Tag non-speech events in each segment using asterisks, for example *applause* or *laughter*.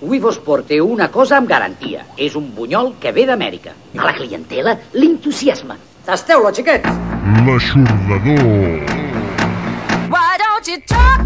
Avui vos porte una cosa amb garantia. És un bunyol que ve d'Amèrica. A la clientela l'entusiasma. Tasteu-lo, xiquets! L'aixordador. Why don't you talk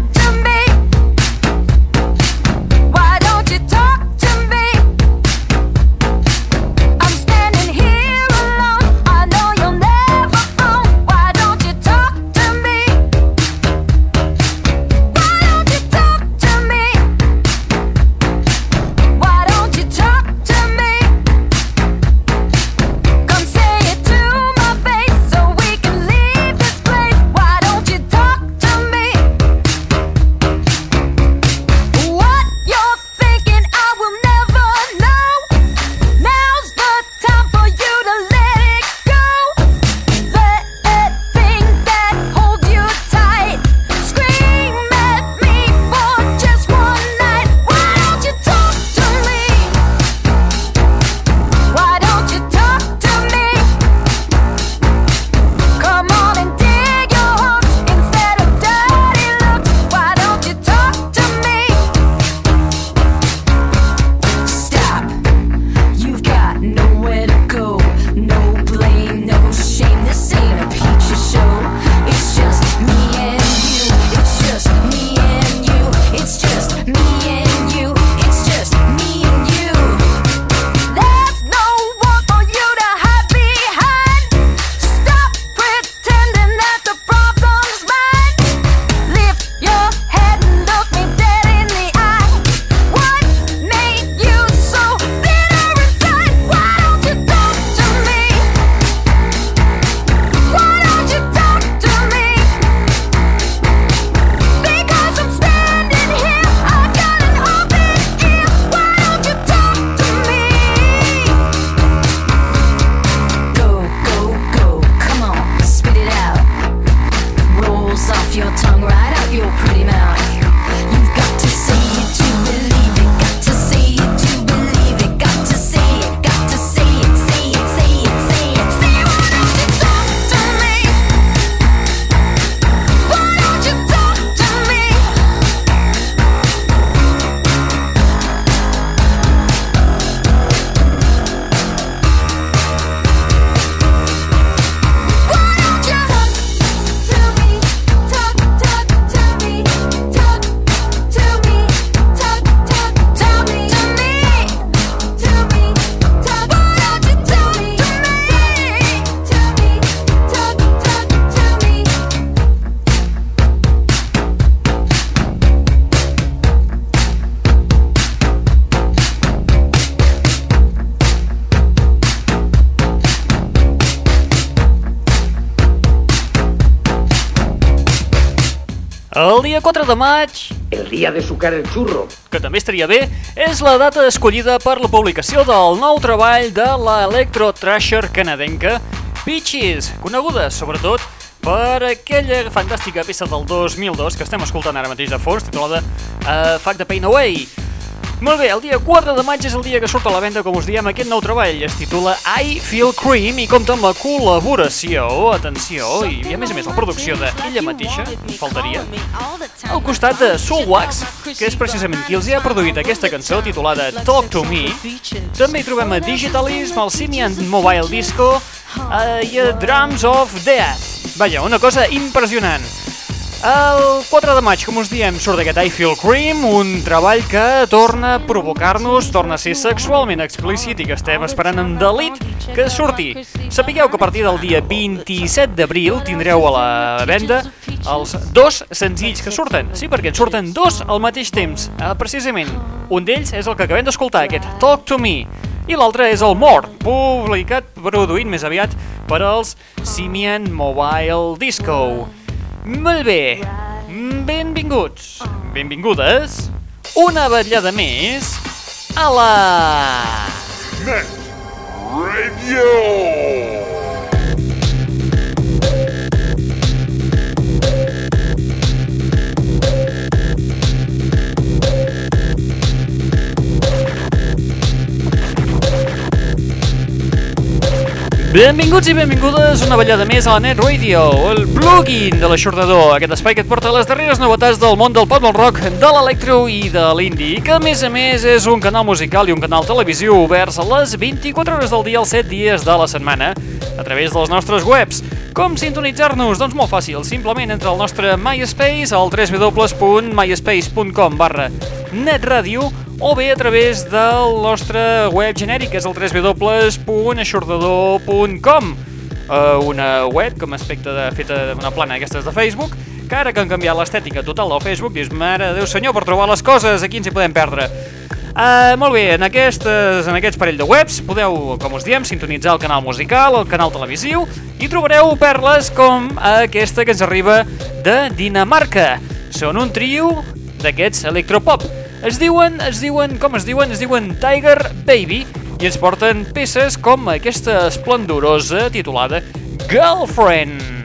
de maig, El dia de sucar el xurro. que també estaria bé, és la data escollida per la publicació del nou treball de la electro trasher canadenca Peaches, coneguda sobretot per aquella fantàstica peça del 2002 que estem escoltant ara mateix de fons, titulada uh, Fuck the Pain Away. Molt bé, el dia 4 de maig és el dia que surt a la venda, com us diem, aquest nou treball. Es titula I Feel Cream i compta amb la col·laboració, atenció, i, a més a més la producció d'ella mateixa, faltaria, al costat de Soulwax, que és precisament qui els hi ha produït aquesta cançó titulada Talk to Me. També hi trobem a Digitalism, el Simian Mobile Disco eh, i a Drums of Death. Vaja, una cosa impressionant. El 4 de maig, com us diem, surt aquest I Feel Cream, un treball que torna a provocar-nos, torna a ser sexualment explícit i que estem esperant amb delit que surti. Sapigueu que a partir del dia 27 d'abril tindreu a la venda els dos senzills que surten. Sí, perquè en surten dos al mateix temps, eh, precisament. Un d'ells és el que acabem d'escoltar, aquest Talk to Me, i l'altre és el More, publicat, produït més aviat per als Simian Mobile Disco. Molt bé, benvinguts, benvingudes, una vetllada més a la... Net Radio. Benvinguts i benvingudes una ballada més a la Net Radio, el plugin de l'aixordador, aquest espai que et porta les darreres novetats del món del pop, del rock, de l'electro i de l'indie, que a més a més és un canal musical i un canal televisiu oberts a les 24 hores del dia, els 7 dies de la setmana, a través dels nostres webs. Com sintonitzar-nos? Doncs molt fàcil, simplement entre el nostre MySpace al www.myspace.com barra netradio o bé a través del nostre web genèric, que és el www.aixordador.com eh, una web com aspecte de, feta d'una plana d'aquestes de Facebook, que ara que han canviat l'estètica total del Facebook, dius, mare Déu senyor, per trobar les coses, aquí ens hi podem perdre. Uh, molt bé, en, aquestes, en aquests parell de webs podeu, com us diem, sintonitzar el canal musical, el canal televisiu i trobareu perles com aquesta que ens arriba de Dinamarca. Són un trio d'aquests electropop. Es diuen, es diuen, com es diuen? Es diuen Tiger Baby i ens porten peces com aquesta esplendorosa titulada Girlfriend.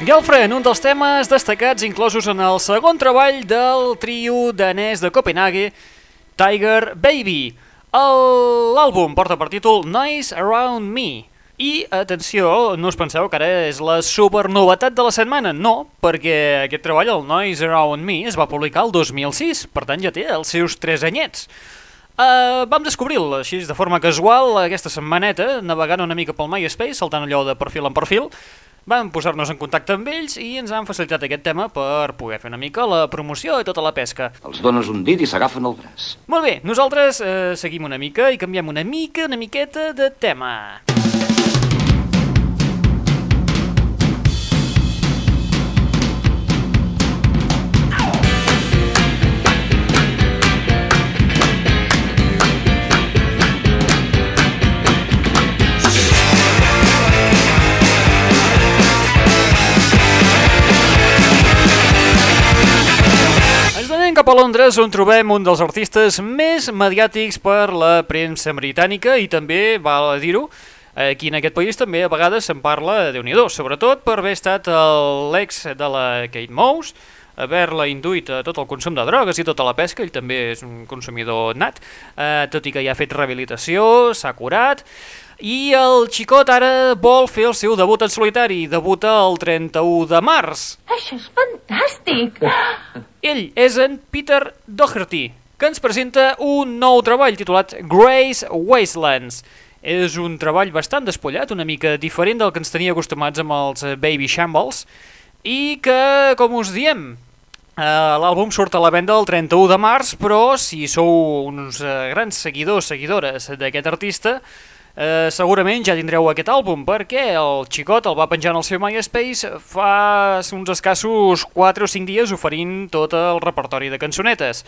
Girlfriend, un dels temes destacats inclosos en el segon treball del trio danès de Copenhague, Tiger Baby. L'àlbum porta per títol Nice Around Me. I, atenció, no us penseu que ara és la supernovetat de la setmana. No, perquè aquest treball, el Noise Around Me, es va publicar el 2006, per tant ja té els seus 3 anyets. Uh, vam descobrir-lo així de forma casual aquesta setmaneta, navegant una mica pel MySpace, saltant allò de perfil en perfil, vam posar-nos en contacte amb ells i ens han facilitat aquest tema per poder fer una mica la promoció i tota la pesca. Els dones un dit i s'agafen el braç. Molt bé, nosaltres eh, seguim una mica i canviem una mica, una miqueta de tema. Cap a Londres on trobem un dels artistes més mediàtics per la premsa britànica i també, val a dir-ho, aquí en aquest país també a vegades se'n parla de nhi sobretot per haver estat l'ex de la Kate Moss, haver-la induït a tot el consum de drogues i tota la pesca, ell també és un consumidor nat, eh, tot i que ja ha fet rehabilitació, s'ha curat, i el xicot ara vol fer el seu debut en solitari, debuta el 31 de març. Això és fantàstic! *gasps* Ell és en Peter Doherty, que ens presenta un nou treball titulat Grace Wastelands. És un treball bastant despullat, una mica diferent del que ens tenia acostumats amb els eh, Baby Shambles, i que, com us diem, eh, l'àlbum surt a la venda el 31 de març, però si sou uns eh, grans seguidors, seguidores d'aquest artista, eh, segurament ja tindreu aquest àlbum, perquè el xicot el va penjar en el seu MySpace fa uns escassos 4 o 5 dies oferint tot el repertori de cançonetes.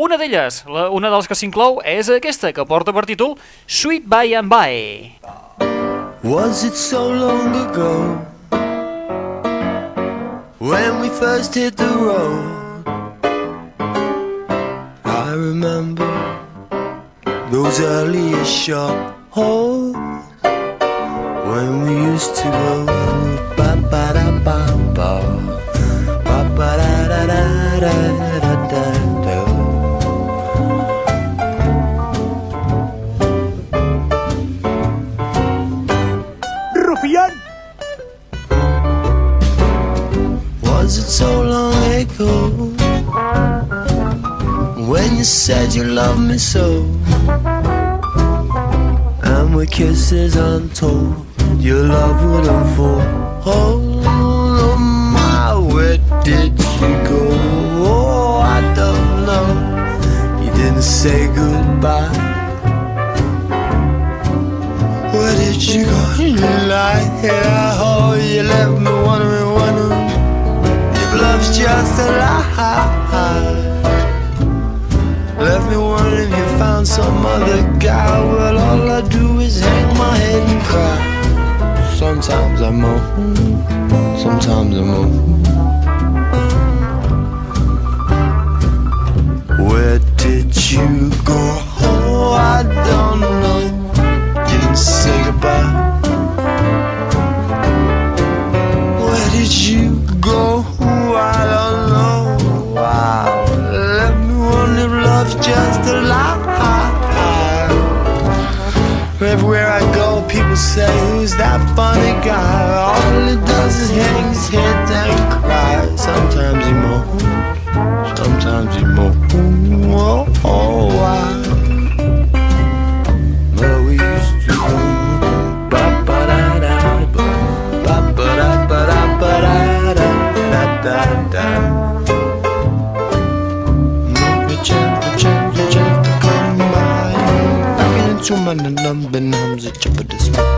Una d'elles, una de les que s'inclou, és aquesta, que porta per títol Sweet By and By. Was it so long ago when we first hit the road? I remember those earliest shop holes when we used to go ba ba da ba go? man and I'm been hums a chip of.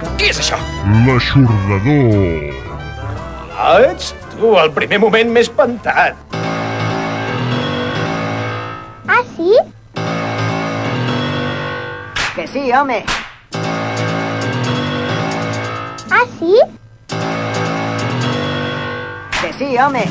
Què és això? L'aixordador. Ah, ets tu, al primer moment m'he espantat. Ah, sí? Que sí, home. Ah, sí? Que sí, home.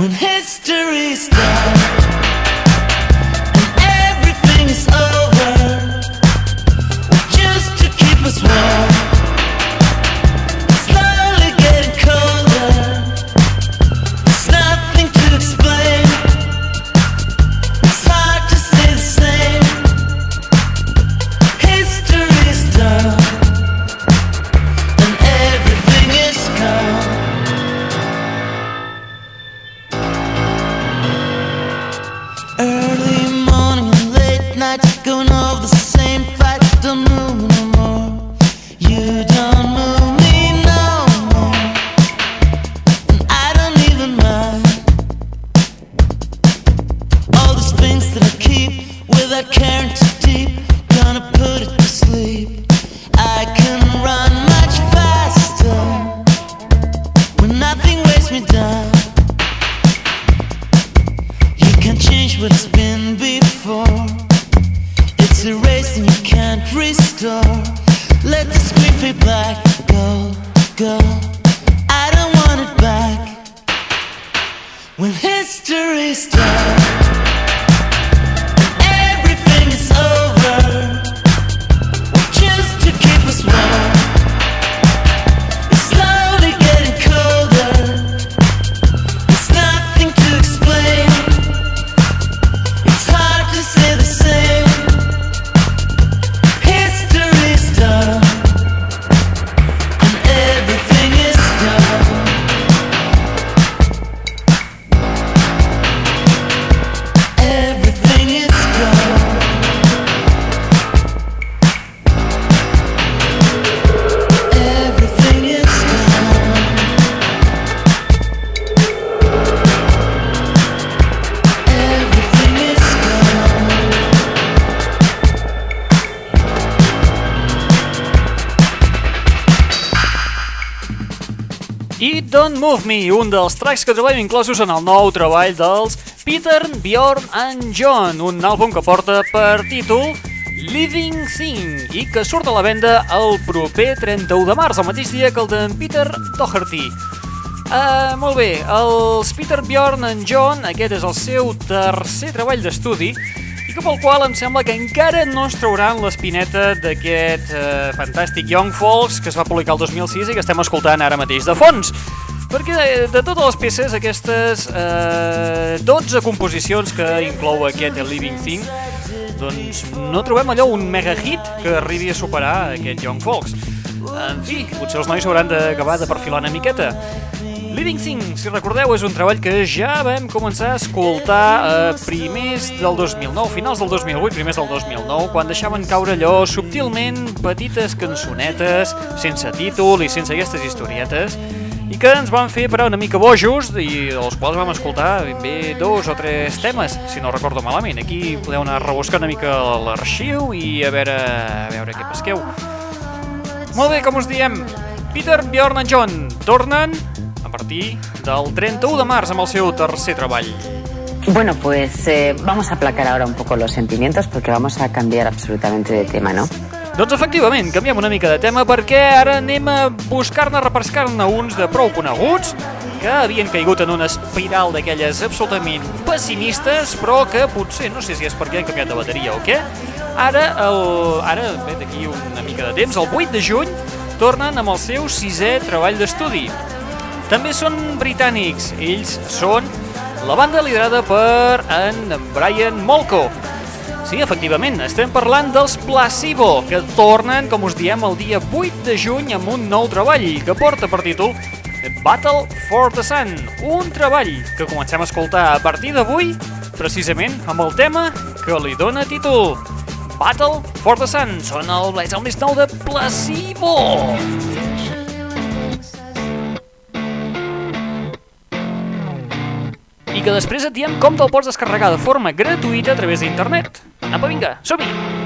when history starts. when history starts. Move Me, un dels tracks que trobem inclosos en el nou treball dels Peter, Bjorn and John, un àlbum que porta per títol Living Thing i que surt a la venda el proper 31 de març, el mateix dia que el d'en Peter Doherty. Uh, molt bé, els Peter, Bjorn and John, aquest és el seu tercer treball d'estudi i que pel qual em sembla que encara no es trauran l'espineta d'aquest uh, fantàstic Young Folks que es va publicar el 2006 i que estem escoltant ara mateix de fons. Perquè de, de totes les peces, aquestes eh, 12 composicions que inclou aquest The Living Thing, doncs no trobem allò un mega hit que arribi a superar aquest Young Folks. En fi, potser els nois hauran d'acabar de perfilar una miqueta. Living Thing, si recordeu, és un treball que ja vam començar a escoltar a primers del 2009, finals del 2008, primers del 2009, quan deixaven caure allò subtilment petites cançonetes, sense títol i sense aquestes historietes, i que ens van fer parar una mica bojos i dels quals vam escoltar ben bé dos o tres temes, si no recordo malament. Aquí podeu anar a rebuscar una mica l'arxiu i a veure, a veure què pesqueu. Molt bé, com us diem, Peter, Bjorn i John tornen a partir del 31 de març amb el seu tercer treball. Bueno, pues eh, vamos a aplacar ahora un poco los sentimientos porque vamos a cambiar absolutamente de tema, ¿no? Doncs efectivament, canviem una mica de tema perquè ara anem a buscar-ne, repescar-ne uns de prou coneguts que havien caigut en una espiral d'aquelles absolutament pessimistes, però que potser, no sé si és perquè han canviat de bateria o què, ara, el, ara bé, d'aquí una mica de temps, el 8 de juny, tornen amb el seu sisè treball d'estudi. També són britànics, ells són la banda liderada per en Brian Molko. Sí, efectivament, estem parlant dels Placebo, que tornen, com us diem, el dia 8 de juny amb un nou treball que porta per títol Battle for the Sun, un treball que comencem a escoltar a partir d'avui, precisament amb el tema que li dóna títol. Battle for the Sun, són el, el més nou de Placebo. I que després et diem com te'l pots descarregar de forma gratuïta a través d'internet. Apa, vinga, som-hi!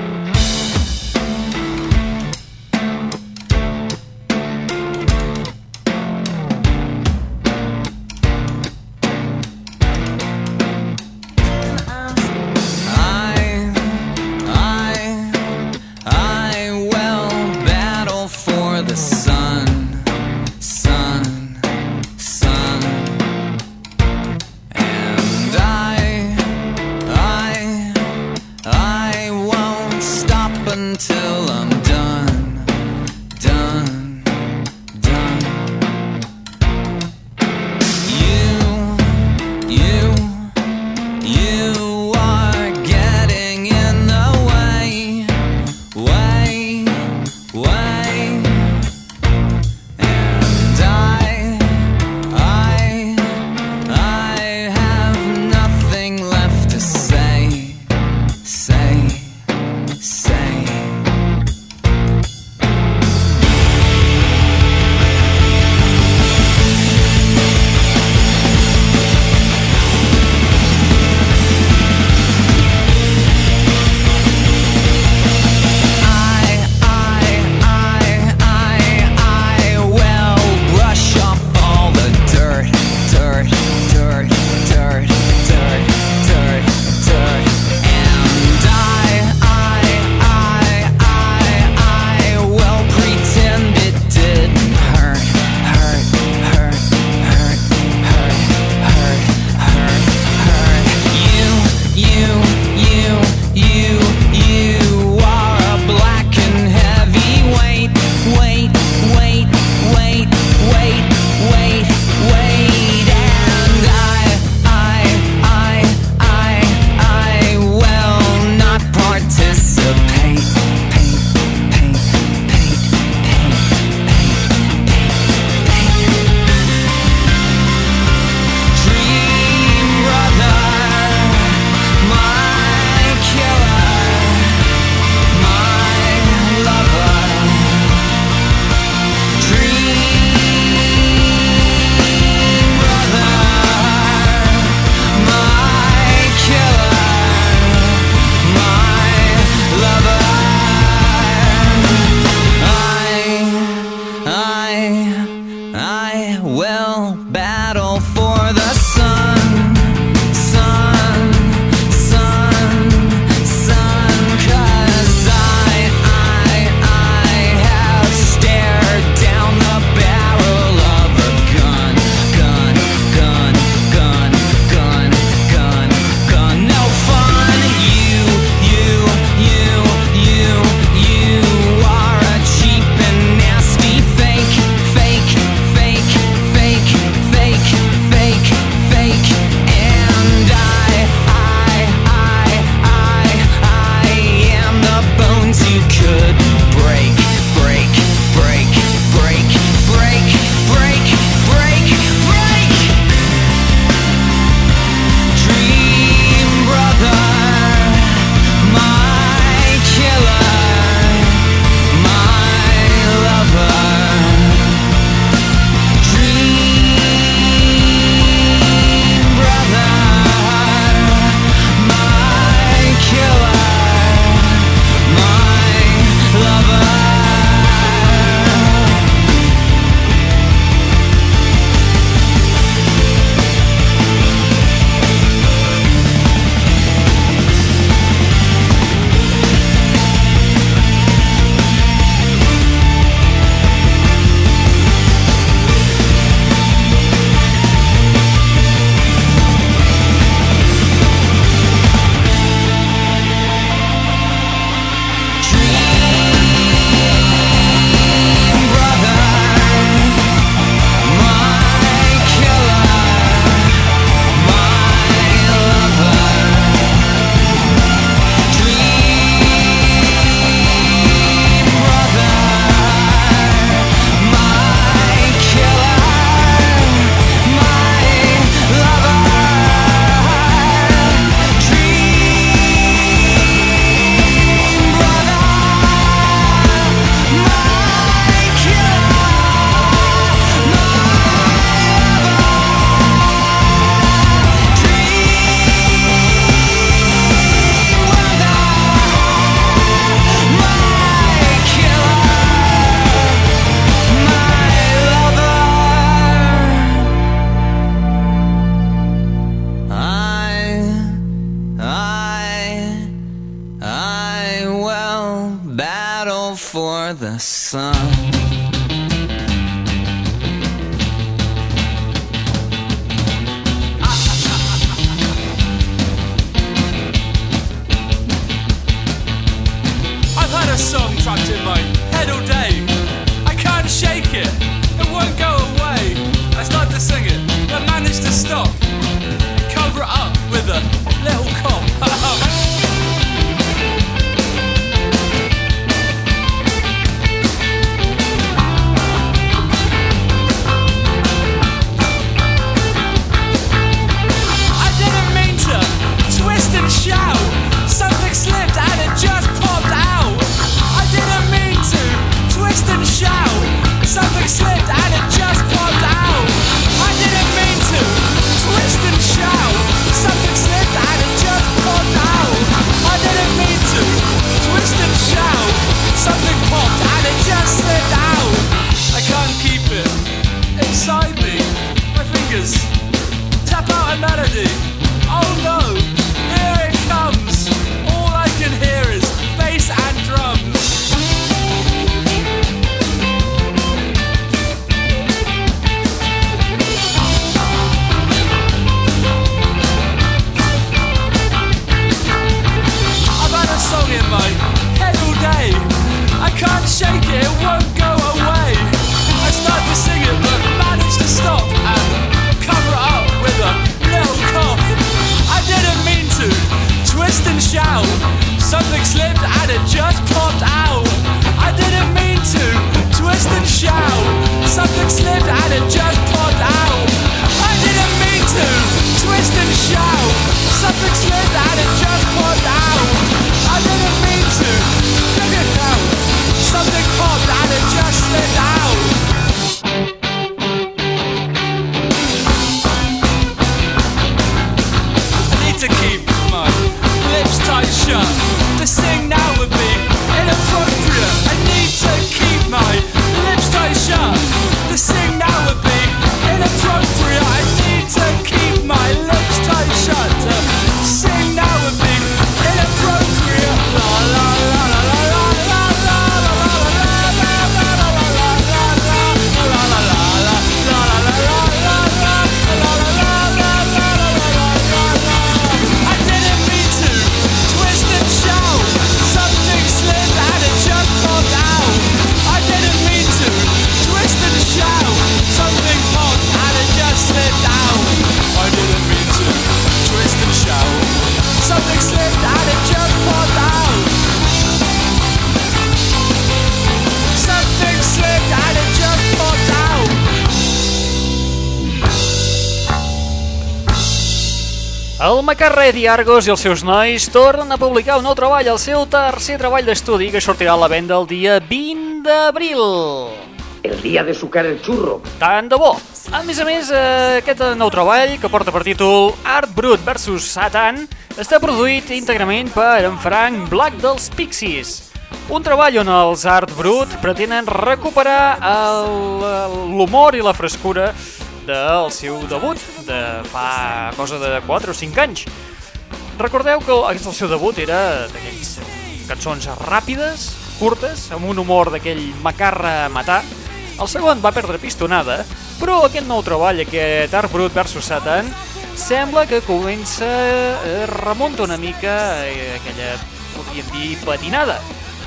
Macarred i Argos i els seus nois tornen a publicar un nou treball, el seu tercer treball d'estudi, que sortirà a la venda el dia 20 d'abril. El dia de sucar el xurro. Tant de bo! A més a més, eh, aquest nou treball, que porta per títol Art Brut vs Satan, està produït íntegrament per en Frank Black dels Pixies. Un treball on els Art Brut pretenen recuperar el- l'humor i la frescura del seu debut de fa cosa de 4 o 5 anys. Recordeu que aquest el seu debut era d'aquells cançons ràpides, curtes, amb un humor d'aquell macarra matar. El segon va perdre pistonada, però aquest nou treball, aquest Art Brut vs Satan, sembla que comença, eh, remunta una mica eh, aquella, podríem dir, patinada.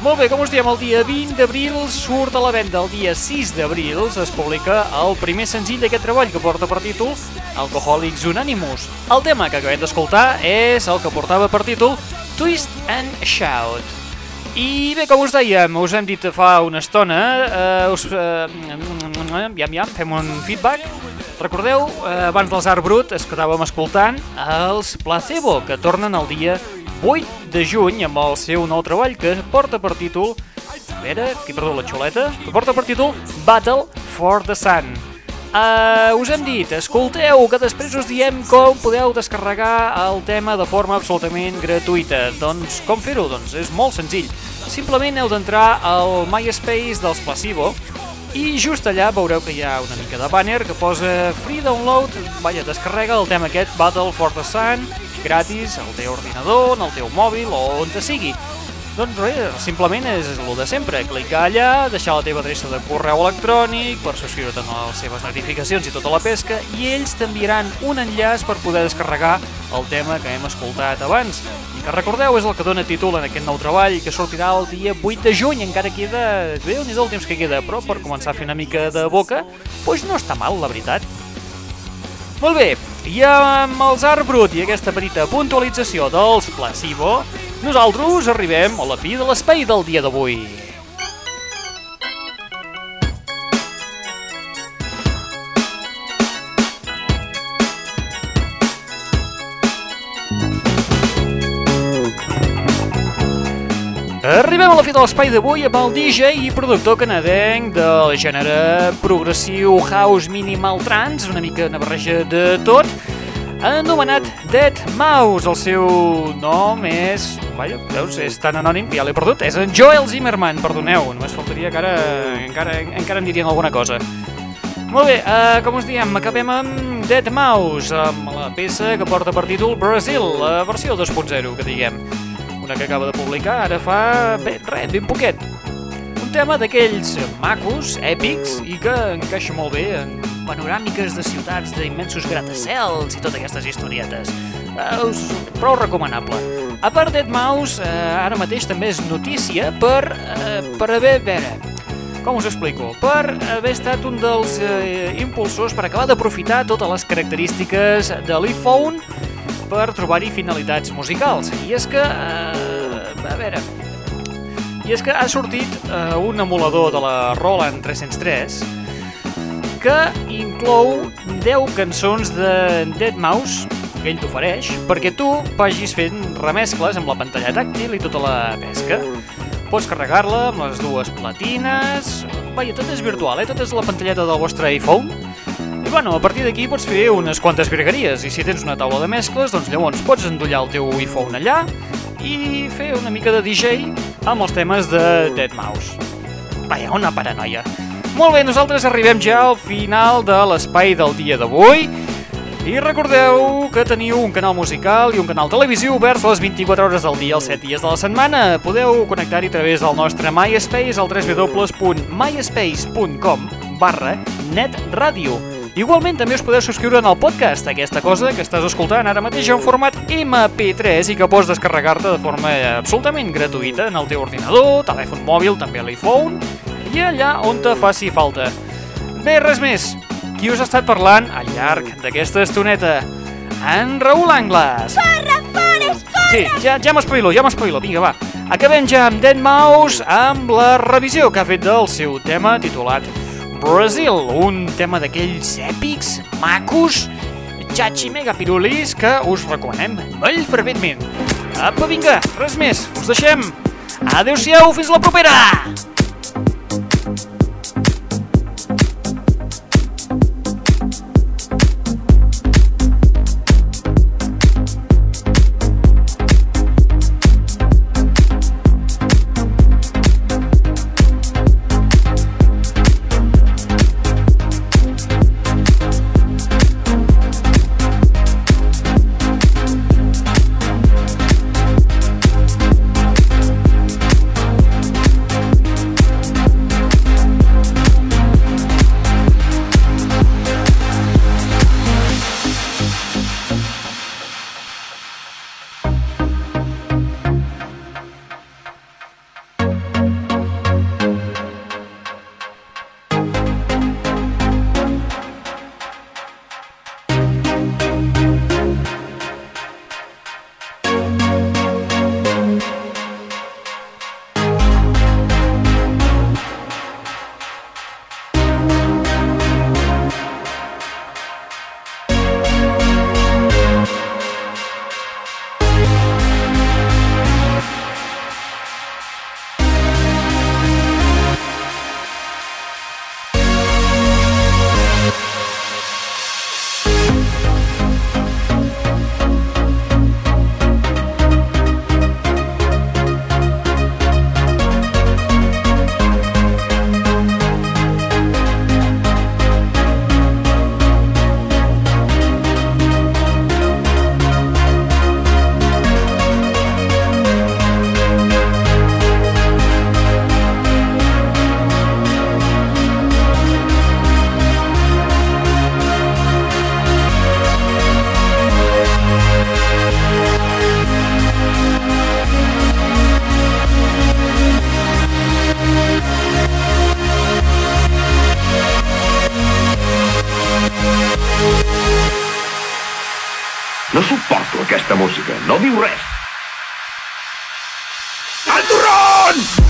Molt bé, com us diem, el dia 20 d'abril surt a la venda. El dia 6 d'abril es publica el primer senzill d'aquest treball que porta per títol Alcoholics Unanimous. El tema que acabem d'escoltar és el que portava per títol Twist and Shout. I bé, com us dèiem, us hem dit fa una estona, eh, us, eh, ja, ja, fem un feedback. Recordeu, eh, abans dels Art Brut es quedàvem escoltant els Placebo, que tornen el dia 8 de juny amb el seu nou treball que porta per títol a veure, aquí perdó la xuleta que porta per títol Battle for the Sun Uh, us hem dit, escolteu, que després us diem com podeu descarregar el tema de forma absolutament gratuïta. Doncs com fer-ho? Doncs és molt senzill. Simplement heu d'entrar al MySpace dels Placebo i just allà veureu que hi ha una mica de banner que posa Free Download, vaja, descarrega el tema aquest Battle for the Sun, gratis, al teu ordinador, en el teu mòbil o on te sigui. Doncs res, simplement és el de sempre, clicar allà, deixar la teva adreça de correu electrònic per subscriure't en les seves notificacions i tota la pesca i ells t'enviaran un enllaç per poder descarregar el tema que hem escoltat abans i que recordeu és el que dona títol en aquest nou treball que sortirà el dia 8 de juny, encara queda, déu nhi el temps que queda, però per començar a fer una mica de boca, doncs no està mal, la veritat. Molt bé, i amb els Art Brut i aquesta petita puntualització dels Placebo, nosaltres arribem a la fi de l'espai del dia d'avui. Arribem a la fi de l'espai d'avui amb el DJ i productor canadenc del gènere progressiu house minimal trance, una mica una barreja de tot, anomenat Dead Mouse. El seu nom és... Vaja, veus, és tan anònim que ja l'he perdut. És en Joel Zimmerman, perdoneu, només faltaria que ara encara, encara en dirien alguna cosa. Molt bé, uh, com us diem, acabem amb Dead Mouse, amb la peça que porta per títol Brazil, la versió 2.0, que diguem. Una que acaba de publicar ara fa, bé, res, ben poquet. Un tema d'aquells macos, èpics, i que encaixa molt bé en panoràmiques de ciutats d'immensos gratacels i totes aquestes historietes. Uh, prou recomanable. A part Dead Mouse, uh, ara mateix també és notícia per, uh, per haver... Veure, com us explico? Per haver estat un dels eh, impulsors per acabar d'aprofitar totes les característiques de l'iPhone per trobar-hi finalitats musicals. I és que, eh, a veure, i és que ha sortit eh, un emulador de la Roland 303 que inclou 10 cançons de Dead Mouse que ell t'ofereix perquè tu vagis fent remescles amb la pantalla tàctil i tota la pesca. Pots carregar-la amb les dues platines... Vaja, tot és virtual, eh? Tot és la pantalleta del vostre iPhone. I bueno, a partir d'aquí pots fer unes quantes virgueries i si tens una taula de mescles, doncs llavors pots endollar el teu iPhone allà i fer una mica de DJ amb els temes de Dead Mouse. Vaja, una paranoia. Molt bé, nosaltres arribem ja al final de l'espai del dia d'avui i recordeu que teniu un canal musical i un canal televisiu oberts les 24 hores del dia, els 7 dies de la setmana. Podeu connectar-hi a través del nostre MySpace al www.myspace.com barra netradio. Igualment també us podeu subscriure en el podcast, aquesta cosa que estàs escoltant ara mateix en format MP3 i que pots descarregar-te de forma absolutament gratuïta en el teu ordinador, telèfon mòbil, també l'iPhone i allà on te faci falta. Bé, res més. Qui us ha estat parlant al llarg d'aquesta estoneta? En Raül Angles. Corre, Forest, corre! Sí, ja, ja m'espoilo, ja m'espoilo. Vinga, va. Acabem ja amb Dead Mouse amb la revisió que ha fet del seu tema titulat Brazil, un tema d'aquells èpics, macos, xatxi mega pirulis que us recomanem molt ferventment. Apa, vinga, res més, us deixem. Adéu-siau, fins la propera! Música. No diu res. El turron!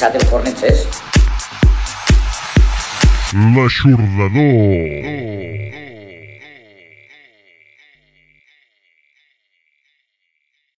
Quizás del